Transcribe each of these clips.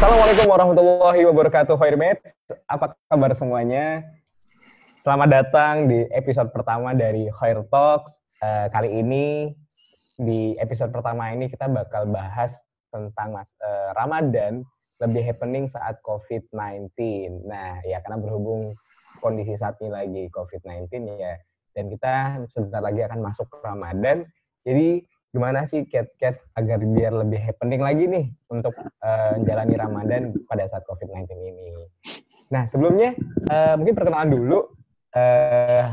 Assalamualaikum warahmatullahi wabarakatuh, Hoirmates. Apa kabar semuanya? Selamat datang di episode pertama dari Hoir Talks. Uh, kali ini, di episode pertama ini kita bakal bahas tentang mas, uh, Ramadan lebih happening saat COVID-19. Nah, ya karena berhubung kondisi saat ini lagi COVID-19 ya, dan kita sebentar lagi akan masuk ke Ramadan, jadi gimana sih Cat-Cat agar biar lebih happening lagi nih untuk uh, menjalani Ramadan pada saat COVID-19 ini. Nah, sebelumnya uh, mungkin perkenalan dulu. Uh,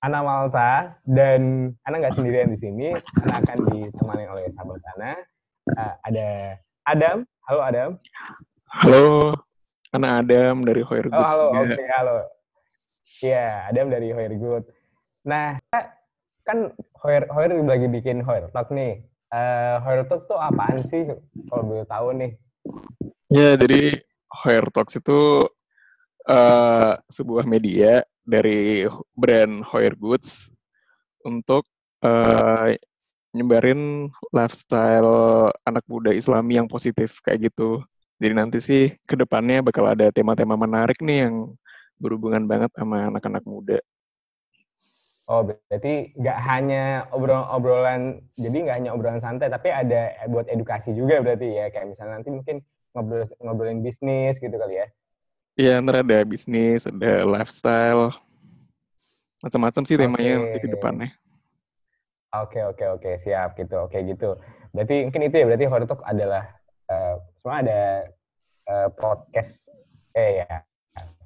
Ana Malta dan Ana nggak sendirian di sini. Ana akan ditemani oleh sahabat Ana. Uh, ada Adam. Halo Adam. Halo. Ana Adam dari Hoyer Good. Oh, halo. Oke, okay, halo. Iya, Adam dari Hoyer Good. Nah, kan Hoyer, Hoyer lagi bikin Hoyer Talk nih. Uh, Hoyer Talk tuh apaan sih kalau boleh tahu nih? Ya, jadi Hoyer Talks itu uh, sebuah media dari brand Hoyer Goods untuk uh, nyebarin lifestyle anak muda Islami yang positif kayak gitu. Jadi nanti sih ke depannya bakal ada tema-tema menarik nih yang berhubungan banget sama anak-anak muda. Oh, berarti nggak hanya obrolan-obrolan, jadi nggak hanya obrolan santai, tapi ada buat edukasi juga berarti ya, kayak misalnya nanti mungkin ngobrol ngobrolin bisnis gitu kali ya? Iya, ntar ada bisnis, ada lifestyle, macam-macam sih temanya okay. nanti ke depannya. Oke, okay, oke, okay, oke, okay. siap gitu, oke gitu. Berarti mungkin itu ya, berarti Hortok adalah uh, semua ada uh, podcast, eh ya,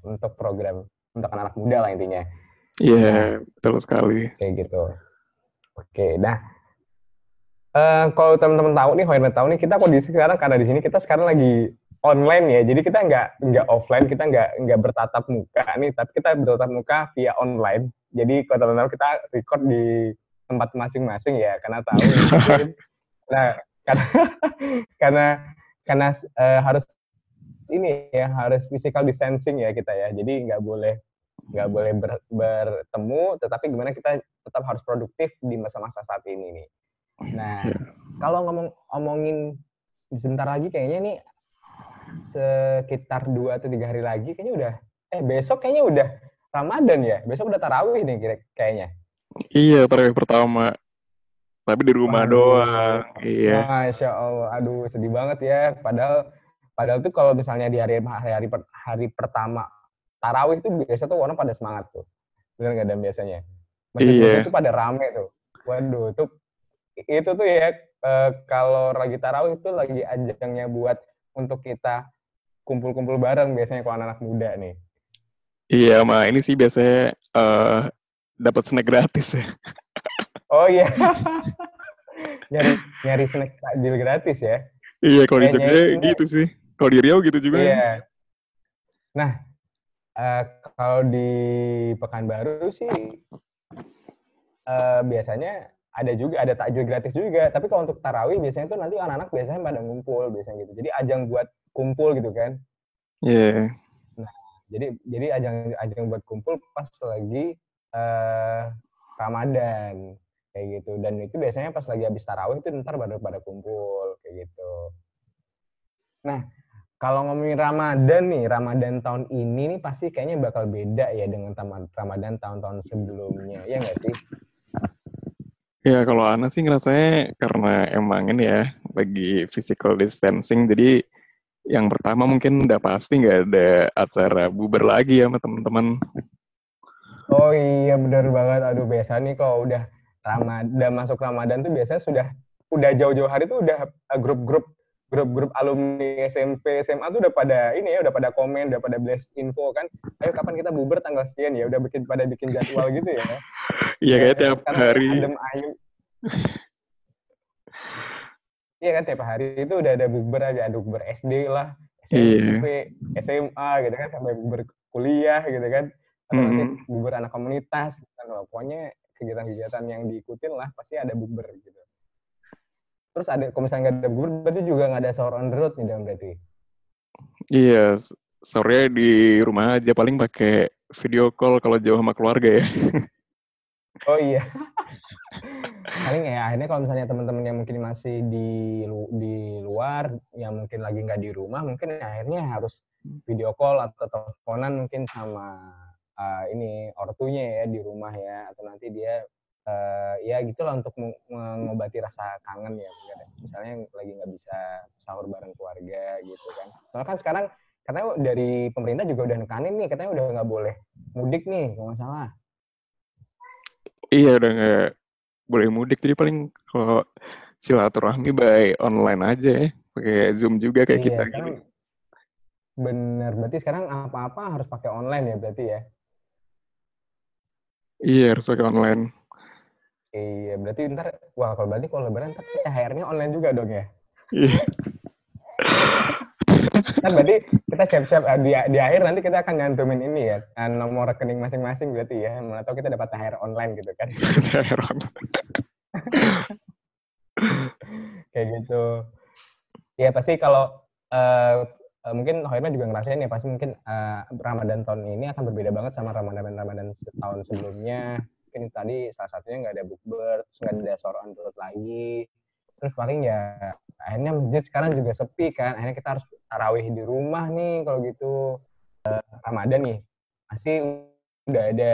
untuk program untuk anak-anak muda lah intinya. Iya, yeah, betul sekali. Kayak gitu. Oke, nah uh, kalau teman-teman tahu nih, Hoirnet tahu nih, kita kondisi sekarang karena di sini kita sekarang lagi online ya, jadi kita nggak nggak offline, kita nggak nggak bertatap muka nih, tapi kita bertatap muka via online. Jadi kalau teman-teman kita record di tempat masing-masing ya, karena tahu. nah, karena karena karena uh, harus ini ya harus physical distancing ya kita ya, jadi nggak boleh nggak boleh ber, bertemu, tetapi gimana kita tetap harus produktif di masa-masa saat ini nih. Nah, iya. kalau ngomong ngomongin sebentar lagi kayaknya nih sekitar dua atau tiga hari lagi kayaknya udah eh besok kayaknya udah Ramadan ya. Besok udah tarawih nih kira kayaknya. Iya, tarawih pertama. Tapi di rumah Waduh. doang. Iya. Masya Allah. Aduh, sedih banget ya. Padahal padahal tuh kalau misalnya di hari hari hari, hari pertama tarawih itu biasa tuh orang pada semangat tuh. Bener nggak dan biasanya? Masjid iya. itu pada rame tuh. Waduh, itu itu tuh ya e, kalau lagi tarawih itu lagi ajangnya buat untuk kita kumpul-kumpul bareng biasanya kalau anak-anak muda nih. Iya, ma ini sih biasanya uh, dapat snack gratis ya. Oh iya. nyari nyari snack takjil gratis ya. Iya, kalau di Jogja gitu sih. Kalau di Riau gitu juga. Iya. Nah, Uh, kalau di Pekanbaru sih uh, biasanya ada juga ada takjil gratis juga. Tapi kalau untuk tarawih biasanya tuh nanti anak-anak biasanya pada ngumpul biasanya gitu. Jadi ajang buat kumpul gitu kan. Iya. Yeah. Nah, jadi jadi ajang ajang buat kumpul pas lagi uh, Ramadan kayak gitu. Dan itu biasanya pas lagi habis tarawih itu ntar pada pada kumpul kayak gitu. Nah, kalau ngomongin Ramadan nih, Ramadan tahun ini nih pasti kayaknya bakal beda ya dengan Ramadan tahun-tahun sebelumnya, ya nggak sih? Ya kalau Ana sih ngerasanya karena emang ini ya lagi physical distancing, jadi yang pertama mungkin udah pasti nggak ada acara buber lagi ya sama teman-teman. Oh iya benar banget. Aduh biasa nih kalau udah Ramadan masuk Ramadan tuh biasanya sudah udah jauh-jauh hari tuh udah grup-grup grup-grup alumni SMP, SMA tuh udah pada ini ya, udah pada komen, udah pada blast info kan. Ayo kapan kita bubar tanggal sekian ya, udah bikin pada bikin jadwal gitu ya. Iya kayak tiap hari. Adem. Iya kan tiap hari itu udah ada bubar aja, ada bubar SD lah, SMP, yeah. SMA gitu kan, sampai bubar kuliah gitu kan. Atau mm -hmm. anak komunitas, gitu kan. Pokoknya kegiatan-kegiatan yang diikutin lah pasti ada bubar gitu. Terus ada kalau misalnya nggak ada bubur, berarti juga nggak ada sahur on the road nih dong berarti. Iya, sore di rumah aja paling pakai video call kalau jauh sama keluarga ya. oh iya. paling ya akhirnya kalau misalnya teman-teman yang mungkin masih di di keluar, yang mungkin lagi nggak di rumah, mungkin akhirnya harus video call atau teleponan mungkin sama uh, ini ortunya ya di rumah ya, atau nanti dia uh, ya gitulah untuk mengobati rasa kangen ya, misalnya lagi nggak bisa sahur bareng keluarga gitu kan. Soalnya kan sekarang katanya dari pemerintah juga udah nekanin nih, katanya udah nggak boleh mudik nih, kalau nggak salah. Iya udah nggak boleh mudik, jadi paling kalau silaturahmi by online aja ya, pakai zoom juga kayak iya, kita gini. Bener, berarti sekarang apa-apa harus pakai online ya berarti ya? Iya harus pakai online. Iya, berarti ntar, wah kalau berarti kalau lebaran ntar THR-nya online juga dong ya? Iya. Kan berarti kita siap-siap uh, di, di akhir nanti kita akan nyantumin ini ya uh, nomor rekening masing-masing berarti ya atau kita dapat THR online gitu kan? THR online. Kayak gitu. Ya pasti kalau uh, mungkin Hoirman juga ngerasain ya pasti mungkin uh, Ramadan tahun ini akan berbeda banget sama Ramadan Ramadan tahun sebelumnya mungkin tadi salah satunya nggak ada bookber terus nggak ada sore on lagi. Terus paling ya akhirnya masjid sekarang juga sepi kan. Akhirnya kita harus tarawih di rumah nih kalau gitu. Uh, Ramadan nih pasti udah ada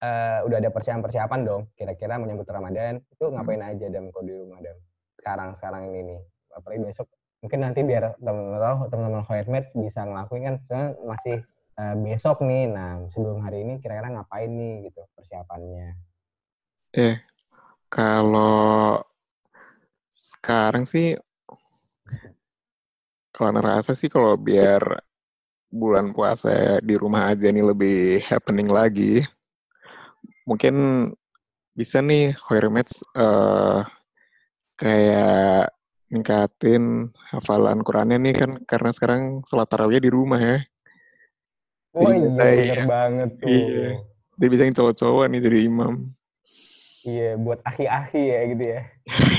uh, udah ada persiapan-persiapan dong. Kira-kira menyambut Ramadan itu ngapain aja dam kalau di rumah dam sekarang sekarang ini nih. Apalagi besok mungkin nanti biar teman-teman tahu teman-teman bisa ngelakuin kan masih uh, besok nih nah sebelum hari ini kira-kira ngapain nih gitu persiapannya eh kalau sekarang sih kalau ngerasa sih kalau biar bulan puasa di rumah aja nih lebih happening lagi, mungkin bisa nih Hoirmets uh, kayak ningkatin hafalan Qurannya nih kan karena sekarang sholat di rumah ya. Oh iya, bener banget tuh. Iya. Dia bisa yang cowok-cowok nih jadi imam. Iya, buat ahi-ahi ya gitu ya.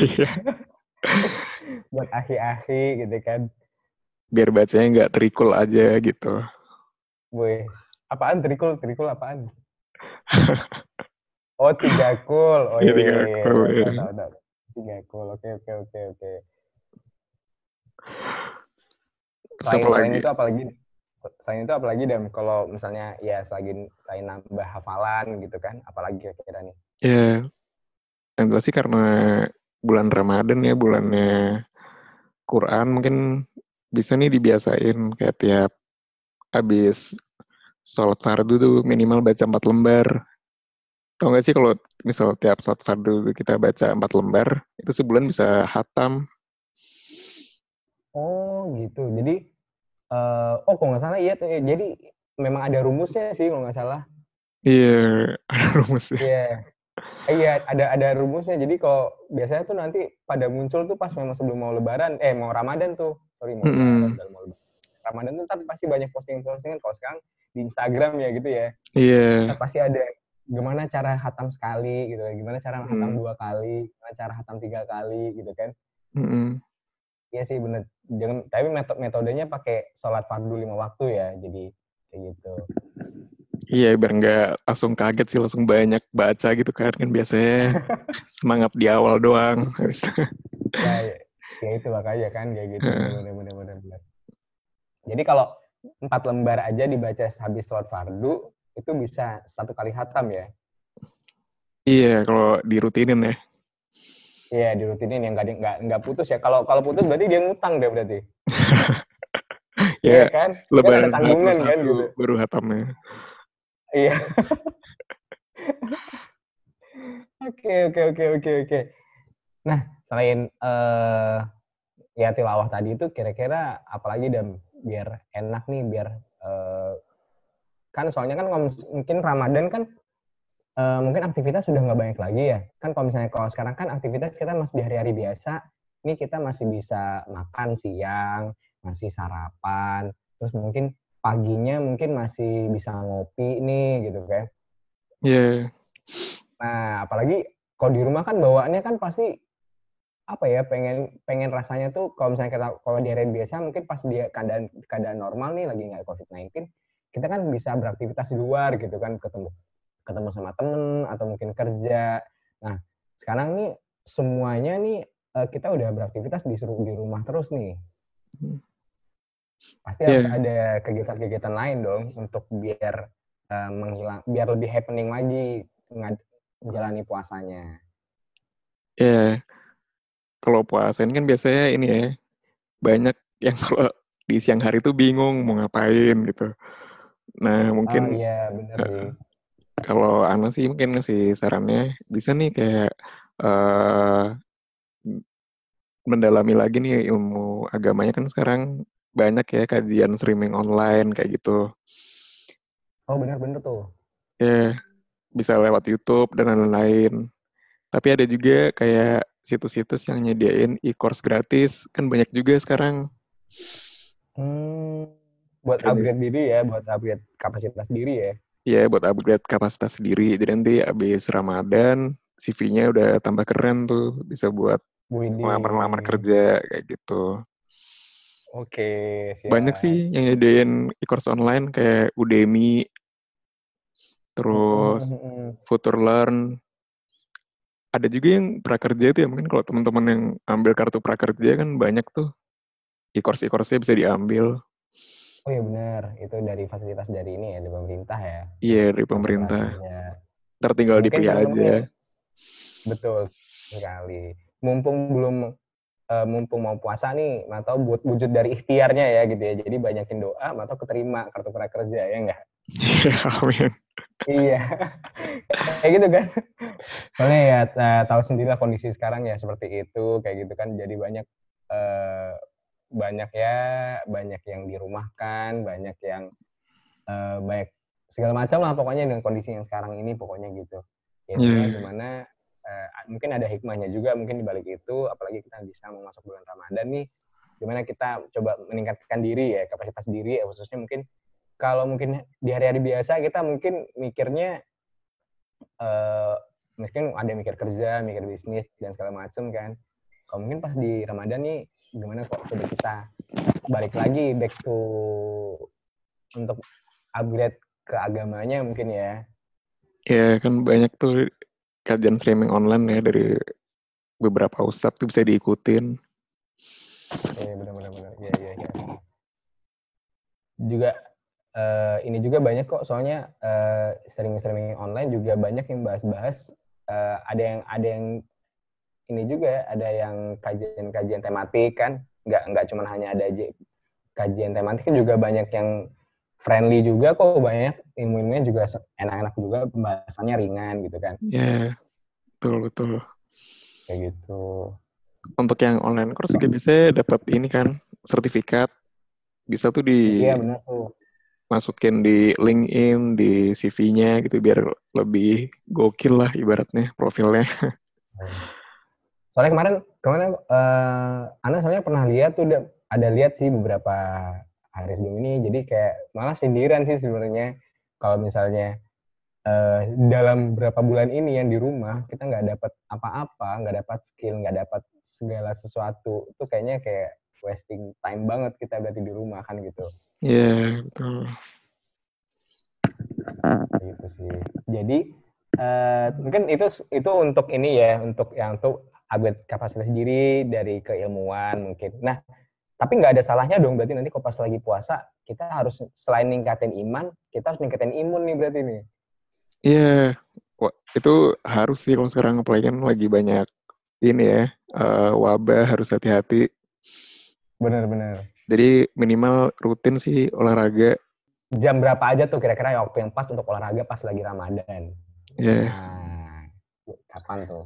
Iya. buat ahi-ahi gitu kan biar bacanya nggak terikul aja gitu Wih, apaan terikul? Terikul apaan? oh, tiga kul. Oh iya, tiga iya, kul. Iya. iya. Tiga kul. Oke, oke, oke, oke. Selain, selain itu apalagi selain itu apalagi dan kalau misalnya ya selain selain nambah hafalan gitu kan, apalagi kira-kira nih? Ya, yeah. yang sih karena bulan Ramadan ya, bulannya Quran mungkin bisa nih dibiasain kayak tiap habis sholat fardu tuh minimal baca empat lembar. Tau gak sih kalau misal tiap sholat fardu kita baca empat lembar, itu sebulan bisa hatam. Oh gitu. Jadi, uh, oh kalau nggak salah iya, jadi memang ada rumusnya sih kalau nggak salah. Iya, yeah, ada rumusnya. Iya. Yeah. Iya, ada ada rumusnya. Jadi kalau biasanya tuh nanti pada muncul tuh pas memang sebelum mau lebaran, eh mau Ramadan tuh. Sorry, mau mm -hmm. lebaran, mau lebaran. Ramadan tuh tapi pasti banyak posting-postingan kalau sekarang di Instagram ya gitu ya. Iya. Yeah. pasti ada gimana cara hatam sekali gitu gimana cara hatam mm. dua kali, gimana cara hatam tiga kali gitu kan. Mm -hmm. Iya sih bener. Jangan, tapi metode metodenya pakai sholat fardu lima waktu ya, jadi kayak gitu. Iya, biar nggak langsung kaget sih, langsung banyak baca gitu kan. Kan biasanya semangat di awal doang. ya, ya, ya itu makanya kan kayak gitu. Bener, bener, bener, Jadi kalau empat lembar aja dibaca habis sholat fardu, itu bisa satu kali hatam ya? Iya, kalau dirutinin ya. Iya, dirutinin yang nggak nggak nggak putus ya. Kalau kalau putus berarti dia ngutang deh berarti. ya, ya kan? Lebaran kan ada tanggungan kan gitu. Baru hatamnya. Iya. Oke, oke, oke, oke, oke. Nah, selain uh, ya tilawah tadi itu kira-kira apalagi dan biar enak nih, biar uh, kan soalnya kan mungkin Ramadan kan uh, mungkin aktivitas sudah nggak banyak lagi ya. Kan kalau misalnya kalau sekarang kan aktivitas kita masih di hari-hari biasa, ini kita masih bisa makan siang, masih sarapan, terus mungkin paginya mungkin masih bisa ngopi nih gitu kan. Iya. Yeah. Nah, apalagi kalau di rumah kan bawaannya kan pasti apa ya pengen pengen rasanya tuh kalau misalnya kita kalau di hari biasa mungkin pas dia keadaan keadaan normal nih lagi nggak covid 19 kita kan bisa beraktivitas di luar gitu kan ketemu ketemu sama temen atau mungkin kerja nah sekarang nih semuanya nih uh, kita udah beraktivitas disuruh di rumah terus nih. Hmm. Pasti yeah. harus ada kegiatan-kegiatan lain dong untuk biar uh, menghilang, biar lebih happening lagi menjalani puasanya. Ya, yeah. kalau puasa ini kan biasanya ini ya banyak yang kalau di siang hari itu bingung mau ngapain gitu. Nah mungkin oh, iya, bener, uh, kalau Ana sih mungkin ngasih sarannya bisa nih kayak uh, mendalami lagi nih ilmu agamanya kan sekarang banyak ya kajian streaming online kayak gitu. Oh benar-benar tuh. Ya, yeah, bisa lewat YouTube dan lain-lain. Tapi ada juga kayak situs-situs yang nyediain e-course gratis, kan banyak juga sekarang. Hmm, buat upgrade diri ya, buat upgrade kapasitas diri ya. Iya, buat upgrade kapasitas diri. Jadi nanti habis Ramadan, CV-nya udah tambah keren tuh, bisa buat ngelamar-ngelamar kerja kayak gitu. Oke, siap. Banyak sih yang nyediain e-course online kayak Udemy, terus mm -hmm. Future Learn. Ada juga yang prakerja itu ya, mungkin kalau teman-teman yang ambil kartu prakerja kan banyak tuh e-course e-course-nya bisa diambil. Oh iya benar, itu dari fasilitas dari ini ya, dari pemerintah ya. Iya, dari pemerintah. Tertinggal dipilih aja. Betul sekali. Mumpung belum uh, mumpung mau puasa nih, atau buat wujud dari ikhtiarnya ya gitu ya. Jadi banyakin doa, atau keterima kartu prakerja ya enggak? Iya, amin. iya, kayak gitu kan. Soalnya ya uh, tahu sendiri lah kondisi sekarang ya seperti itu, kayak gitu kan. Jadi banyak uh, banyak ya, banyak yang dirumahkan, banyak yang uh, banyak segala macam lah pokoknya dengan kondisi yang sekarang ini pokoknya gitu. Ya, yeah. gimana uh, mungkin ada hikmahnya juga mungkin di balik itu apalagi kita bisa mau masuk bulan Ramadan nih gimana kita coba meningkatkan diri ya kapasitas diri ya khususnya mungkin kalau mungkin di hari-hari biasa kita mungkin mikirnya uh, mungkin ada mikir kerja, mikir bisnis dan segala macam kan. Kalau mungkin pas di Ramadan nih gimana kok coba kita balik lagi back to untuk upgrade ke agamanya mungkin ya. Ya kan banyak tuh kajian streaming online ya dari beberapa ustadz tuh bisa diikutin. Iya benar-benar benar. Iya iya iya. Juga uh, ini juga banyak kok soalnya uh, streaming-streaming online juga banyak yang bahas-bahas uh, ada yang ada yang ini juga ada yang kajian-kajian tematik kan nggak nggak cuma hanya ada aja kajian tematik juga banyak yang friendly juga kok banyak ilmu-ilmunya juga enak-enak juga pembahasannya ringan gitu kan. Iya, yeah, betul betul. Kayak gitu. Untuk yang online course juga bisa dapat ini kan sertifikat bisa tuh di Iya benar tuh. Masukin di LinkedIn, di CV-nya gitu biar lebih gokil lah ibaratnya profilnya. Soalnya kemarin kemarin uh, Ana soalnya pernah lihat tuh ada lihat sih beberapa hari sebelum ini. Jadi kayak malah sindiran sih sebenarnya. Kalau misalnya uh, dalam berapa bulan ini yang di rumah kita nggak dapat apa-apa nggak dapat skill nggak dapat segala sesuatu itu kayaknya kayak wasting time banget kita berarti di rumah kan gitu. Iya yeah, betul. Gitu sih. Jadi uh, mungkin itu itu untuk ini ya untuk yang untuk upgrade kapasitas diri dari keilmuan mungkin nah tapi nggak ada salahnya dong berarti nanti kalau pas lagi puasa kita harus selain ningkatin iman, kita harus ningkatin imun nih berarti nih. Iya, yeah. itu harus sih kalau sekarang apalagi kan lagi banyak ini ya uh, wabah harus hati-hati. Benar-benar. Jadi minimal rutin sih olahraga. Jam berapa aja tuh kira-kira waktu yang pas untuk olahraga pas lagi Ramadan? Iya. Yeah. Nah, kapan tuh?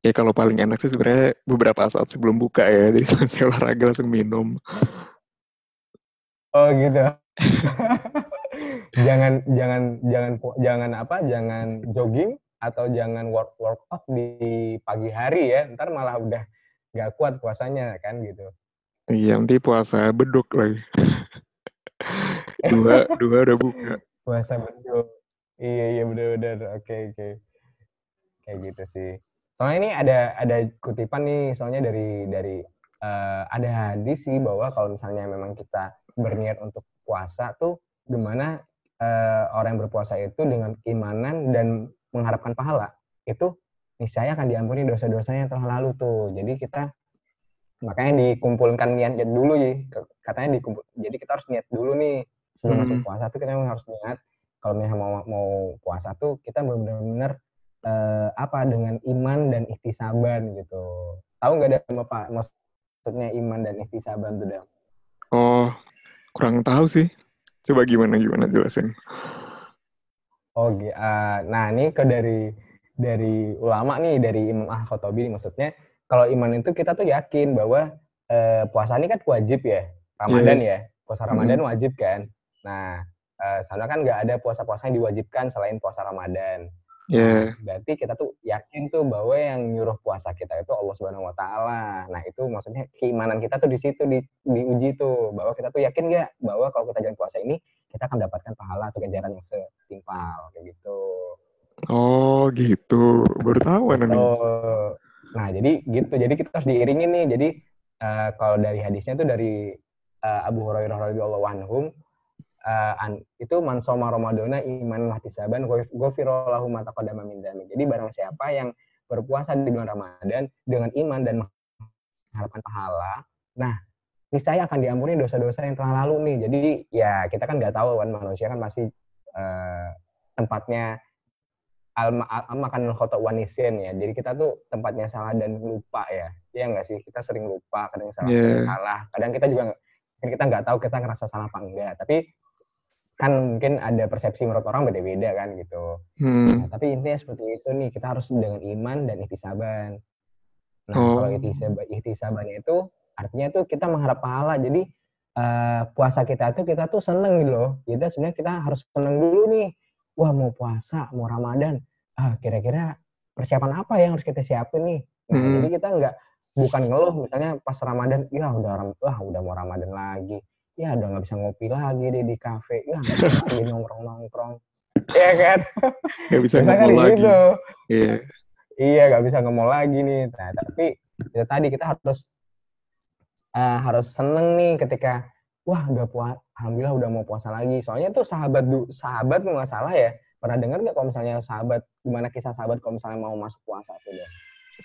Ya kalau paling enak sih sebenarnya beberapa saat sebelum buka ya, jadi selesai olahraga langsung minum. Oh gitu. jangan jangan jangan jangan apa? Jangan jogging atau jangan work workout di pagi hari ya. Ntar malah udah nggak kuat puasanya kan gitu. Iya nanti puasa beduk lagi. dua dua udah buka. Puasa beduk. Iya iya benar-benar. Oke okay, oke. Okay. Kayak gitu sih. Soalnya ini ada ada kutipan nih, soalnya dari dari uh, ada hadis sih bahwa kalau misalnya memang kita berniat untuk puasa tuh gimana uh, orang yang berpuasa itu dengan keimanan dan mengharapkan pahala itu niscaya akan diampuni dosa-dosanya yang telah lalu tuh. Jadi kita makanya dikumpulkan niat dulu ya. Katanya dikumpul. Jadi kita harus niat dulu nih sebelum hmm. masuk puasa tuh kita harus niat kalau misalnya mau mau puasa tuh kita benar-benar uh, apa dengan iman dan ikhtisaban gitu. Tahu nggak ada apa maksudnya iman dan ikhtisaban tuh Dam? Oh, kurang tahu sih. Coba gimana gimana jelasin. Oh, uh, nah ini ke dari dari ulama nih dari Imam Al-Khattabi maksudnya kalau iman itu kita tuh yakin bahwa uh, puasa ini kan wajib ya Ramadan yeah. ya puasa Ramadan mm. wajib kan nah uh, soalnya kan nggak ada puasa-puasa yang diwajibkan selain puasa Ramadan Yeah. Nah, berarti kita tuh yakin tuh bahwa yang nyuruh puasa kita itu Allah Subhanahu Wa Taala. Nah itu maksudnya keimanan kita tuh di situ di, diuji tuh bahwa kita tuh yakin nggak bahwa kalau kita jalan puasa ini kita akan mendapatkan pahala atau ganjaran yang setimpal kayak gitu. Oh gitu, baru tahu nih. Nah jadi gitu, jadi kita harus diiringi nih. Jadi uh, kalau dari hadisnya tuh dari uh, Abu Hurairah radhiyallahu anhum uh, an, itu mansoma Ramadana iman mahtisaban gofiro lahu mataqaddama min Jadi barang siapa yang berpuasa di bulan Ramadan dengan iman dan harapan pahala, nah niscaya akan diampuni dosa-dosa yang telah lalu nih. Jadi ya kita kan nggak tahu kan manusia kan masih uh, tempatnya al, al makan khotok wanisin ya. Jadi kita tuh tempatnya salah dan lupa ya. Iya nggak sih? Kita sering lupa, kadang salah, yeah. kadang salah. Kadang kita juga kita nggak tahu kita ngerasa salah apa enggak. Tapi kan mungkin ada persepsi menurut orang beda-beda kan gitu. Hmm. Nah, tapi intinya seperti itu nih, kita harus dengan iman dan ikhtisaban. Nah, oh. kalau ikhtisaban, ikhtisabannya itu artinya tuh kita mengharap pahala. Jadi uh, puasa kita tuh kita tuh seneng gitu loh. Kita sebenarnya kita harus seneng dulu nih. Wah mau puasa, mau Ramadan. Ah kira-kira persiapan apa yang harus kita siapin nih? Nah, hmm. jadi kita nggak bukan ngeluh misalnya pas Ramadan, ya udah wah udah mau Ramadan lagi ya udah nggak bisa ngopi lagi deh di kafe. Ya lagi nongkrong nongkrong Iya kan? Nggak bisa ngomong lagi gitu. iya. Iya nggak bisa ngomong lagi nih. Nah tapi ya tadi kita harus uh, harus seneng nih ketika wah udah puas alhamdulillah udah mau puasa lagi. Soalnya tuh sahabat du, sahabat nggak salah ya. Pernah dengar nggak kalau misalnya sahabat gimana kisah sahabat kalau misalnya mau masuk puasa tuh deh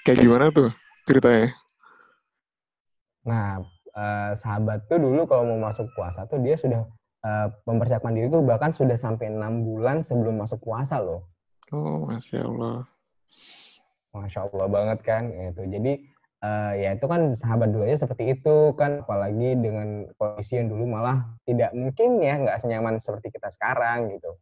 kayak gimana tuh ceritanya? Nah uh, sahabat tuh dulu kalau mau masuk puasa tuh dia sudah uh, mempersiapkan diri tuh bahkan sudah sampai enam bulan sebelum masuk puasa loh. Oh, masya Allah. Masya Allah banget kan itu. Jadi uh, ya itu kan sahabat dulu aja seperti itu kan, apalagi dengan kondisi yang dulu malah tidak mungkin ya nggak senyaman seperti kita sekarang gitu.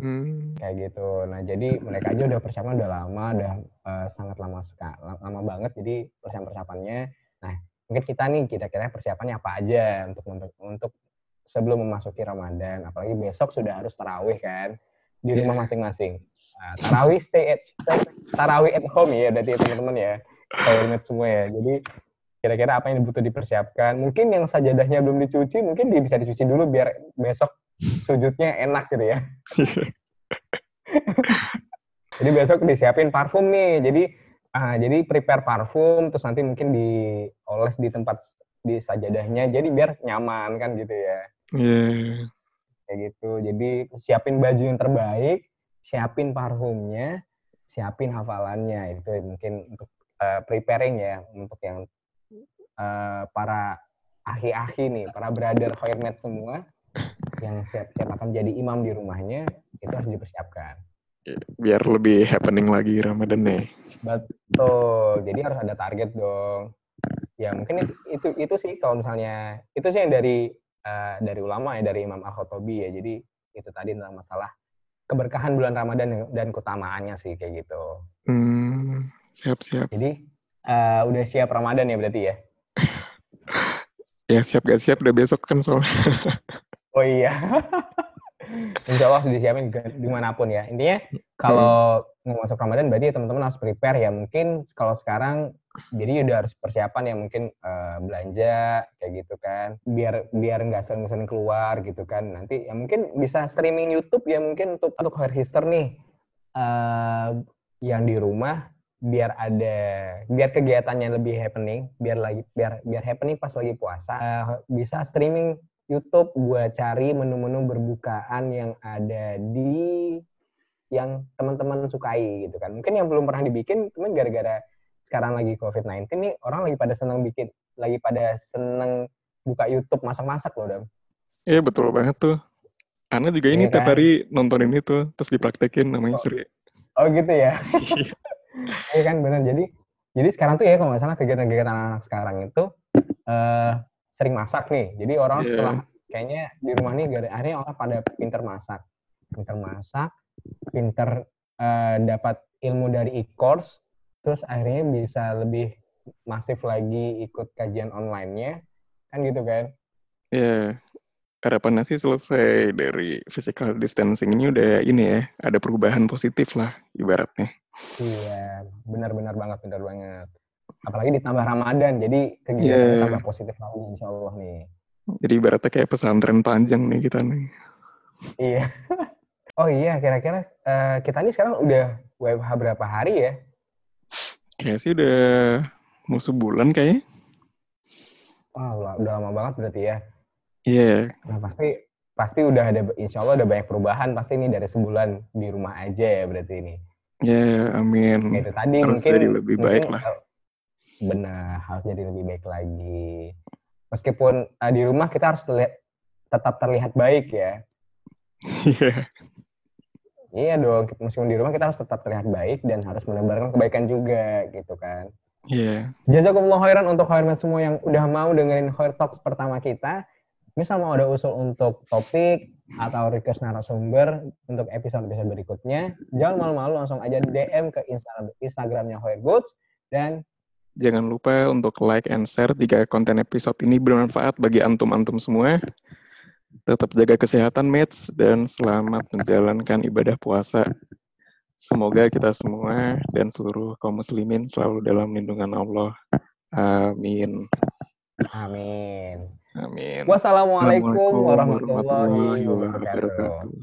Hmm. Kayak gitu. Nah, jadi mereka aja udah persiapan udah lama, udah uh, sangat lama sekali, lama banget. Jadi persiapan persiapannya. Nah, mungkin kita nih kira-kira persiapannya apa aja untuk untuk sebelum memasuki Ramadan apalagi besok sudah harus tarawih kan di rumah iya. masing-masing. Nah, tarawih stay at tarawih at home ya berarti teman-teman ya. Toilet semua ya. Jadi kira-kira apa yang butuh dipersiapkan? Mungkin yang sajadahnya belum dicuci mungkin dia bisa dicuci dulu biar besok sujudnya enak gitu ya. Jadi besok disiapin parfum nih. Jadi Ah, jadi prepare parfum terus nanti mungkin dioles di tempat di sajadahnya jadi biar nyaman kan gitu ya. Iya. Yeah. Kayak gitu. Jadi siapin baju yang terbaik, siapin parfumnya, siapin hafalannya itu mungkin untuk uh, preparing ya untuk yang uh, para ahi-ahi nih, para brother Khairnet semua yang siap-siap akan jadi imam di rumahnya itu harus dipersiapkan. Biar lebih happening lagi Ramadan nih. Betul. Jadi harus ada target dong. Ya mungkin itu itu, sih kalau misalnya itu sih yang dari uh, dari ulama ya dari Imam Al Khattabi ya. Jadi itu tadi tentang masalah keberkahan bulan Ramadan dan keutamaannya sih kayak gitu. Hmm, siap siap. Jadi uh, udah siap Ramadan ya berarti ya? ya siap gak siap udah besok kan soalnya. oh iya. Insya Allah sudah disiapin di mana pun ya. Intinya kalau hmm. mau masuk Ramadan berarti teman-teman harus prepare ya. Mungkin kalau sekarang jadi udah harus persiapan ya mungkin uh, belanja kayak gitu kan. Biar biar nggak sering-sering keluar gitu kan. Nanti ya mungkin bisa streaming YouTube ya mungkin untuk untuk hair sister nih uh, yang di rumah biar ada biar kegiatannya lebih happening biar lagi biar biar happening pas lagi puasa uh, bisa streaming YouTube gue cari menu-menu berbukaan yang ada di yang teman-teman sukai gitu kan. Mungkin yang belum pernah dibikin, cuman gara-gara sekarang lagi COVID-19 nih, orang lagi pada seneng bikin, lagi pada seneng buka YouTube masak-masak loh, Dam. Iya, betul banget tuh. Ana juga ini Iya tiap kan? hari nontonin itu, terus dipraktekin namanya Oh. Sri. Oh gitu ya? Iya. Iya kan, bener. Jadi jadi sekarang tuh ya kalau nggak salah kegiatan-kegiatan anak sekarang itu eh sering masak nih. Jadi orang Iya. setelah kayaknya di rumah nih gara akhirnya orang pada pinter masak. Pinter masak, pinter eh, dapat ilmu dari e-course, terus akhirnya bisa lebih masif lagi ikut kajian online-nya. Kan gitu kan? Iya. Harapannya sih selesai dari physical distancing ini udah ini ya, ada perubahan positif lah ibaratnya. Iya, benar-benar banget, benar banget. Apalagi ditambah Ramadan, jadi kegiatannya Iya. tambah positif lagi insya Allah nih. Jadi ibaratnya kayak pesantren panjang nih kita nih. Iya. Oh iya, kira-kira eh, kita ini sekarang udah WFH berapa hari ya? Kayak sih udah mau sebulan kayaknya. Wah, udah, udah lama banget berarti ya. Iya, Nah, pasti pasti udah ada, insya Allah udah banyak perubahan pasti ini dari sebulan di rumah aja ya berarti ini. ya amin. Kayak itu tadi Harus mungkin jadi lebih baik mungkin, lah. Benar, harus jadi lebih baik lagi. Meskipun eh, di rumah kita harus terlihat, tetap terlihat baik ya. Iya. Iya dong, meskipun di rumah kita harus tetap terlihat baik dan harus menebarkan kebaikan juga gitu kan. Iya. Jazakumullah khairan untuk Khairmat semua yang udah mau dengerin Khair Talks pertama kita. Misal mau ada usul untuk topik atau request narasumber untuk episode-episode berikutnya, jangan malu-malu langsung aja DM ke Insta- Instagramnya Khair Goods dan Jangan lupa untuk like and share jika konten episode ini bermanfaat bagi antum-antum semua. Tetap jaga kesehatan, mates, dan selamat menjalankan ibadah puasa. Semoga kita semua dan seluruh kaum muslimin selalu dalam lindungan Allah. Amin. amin. Amin. Wassalamualaikum Assalamualaikum warahmatullahi wabarakatuh.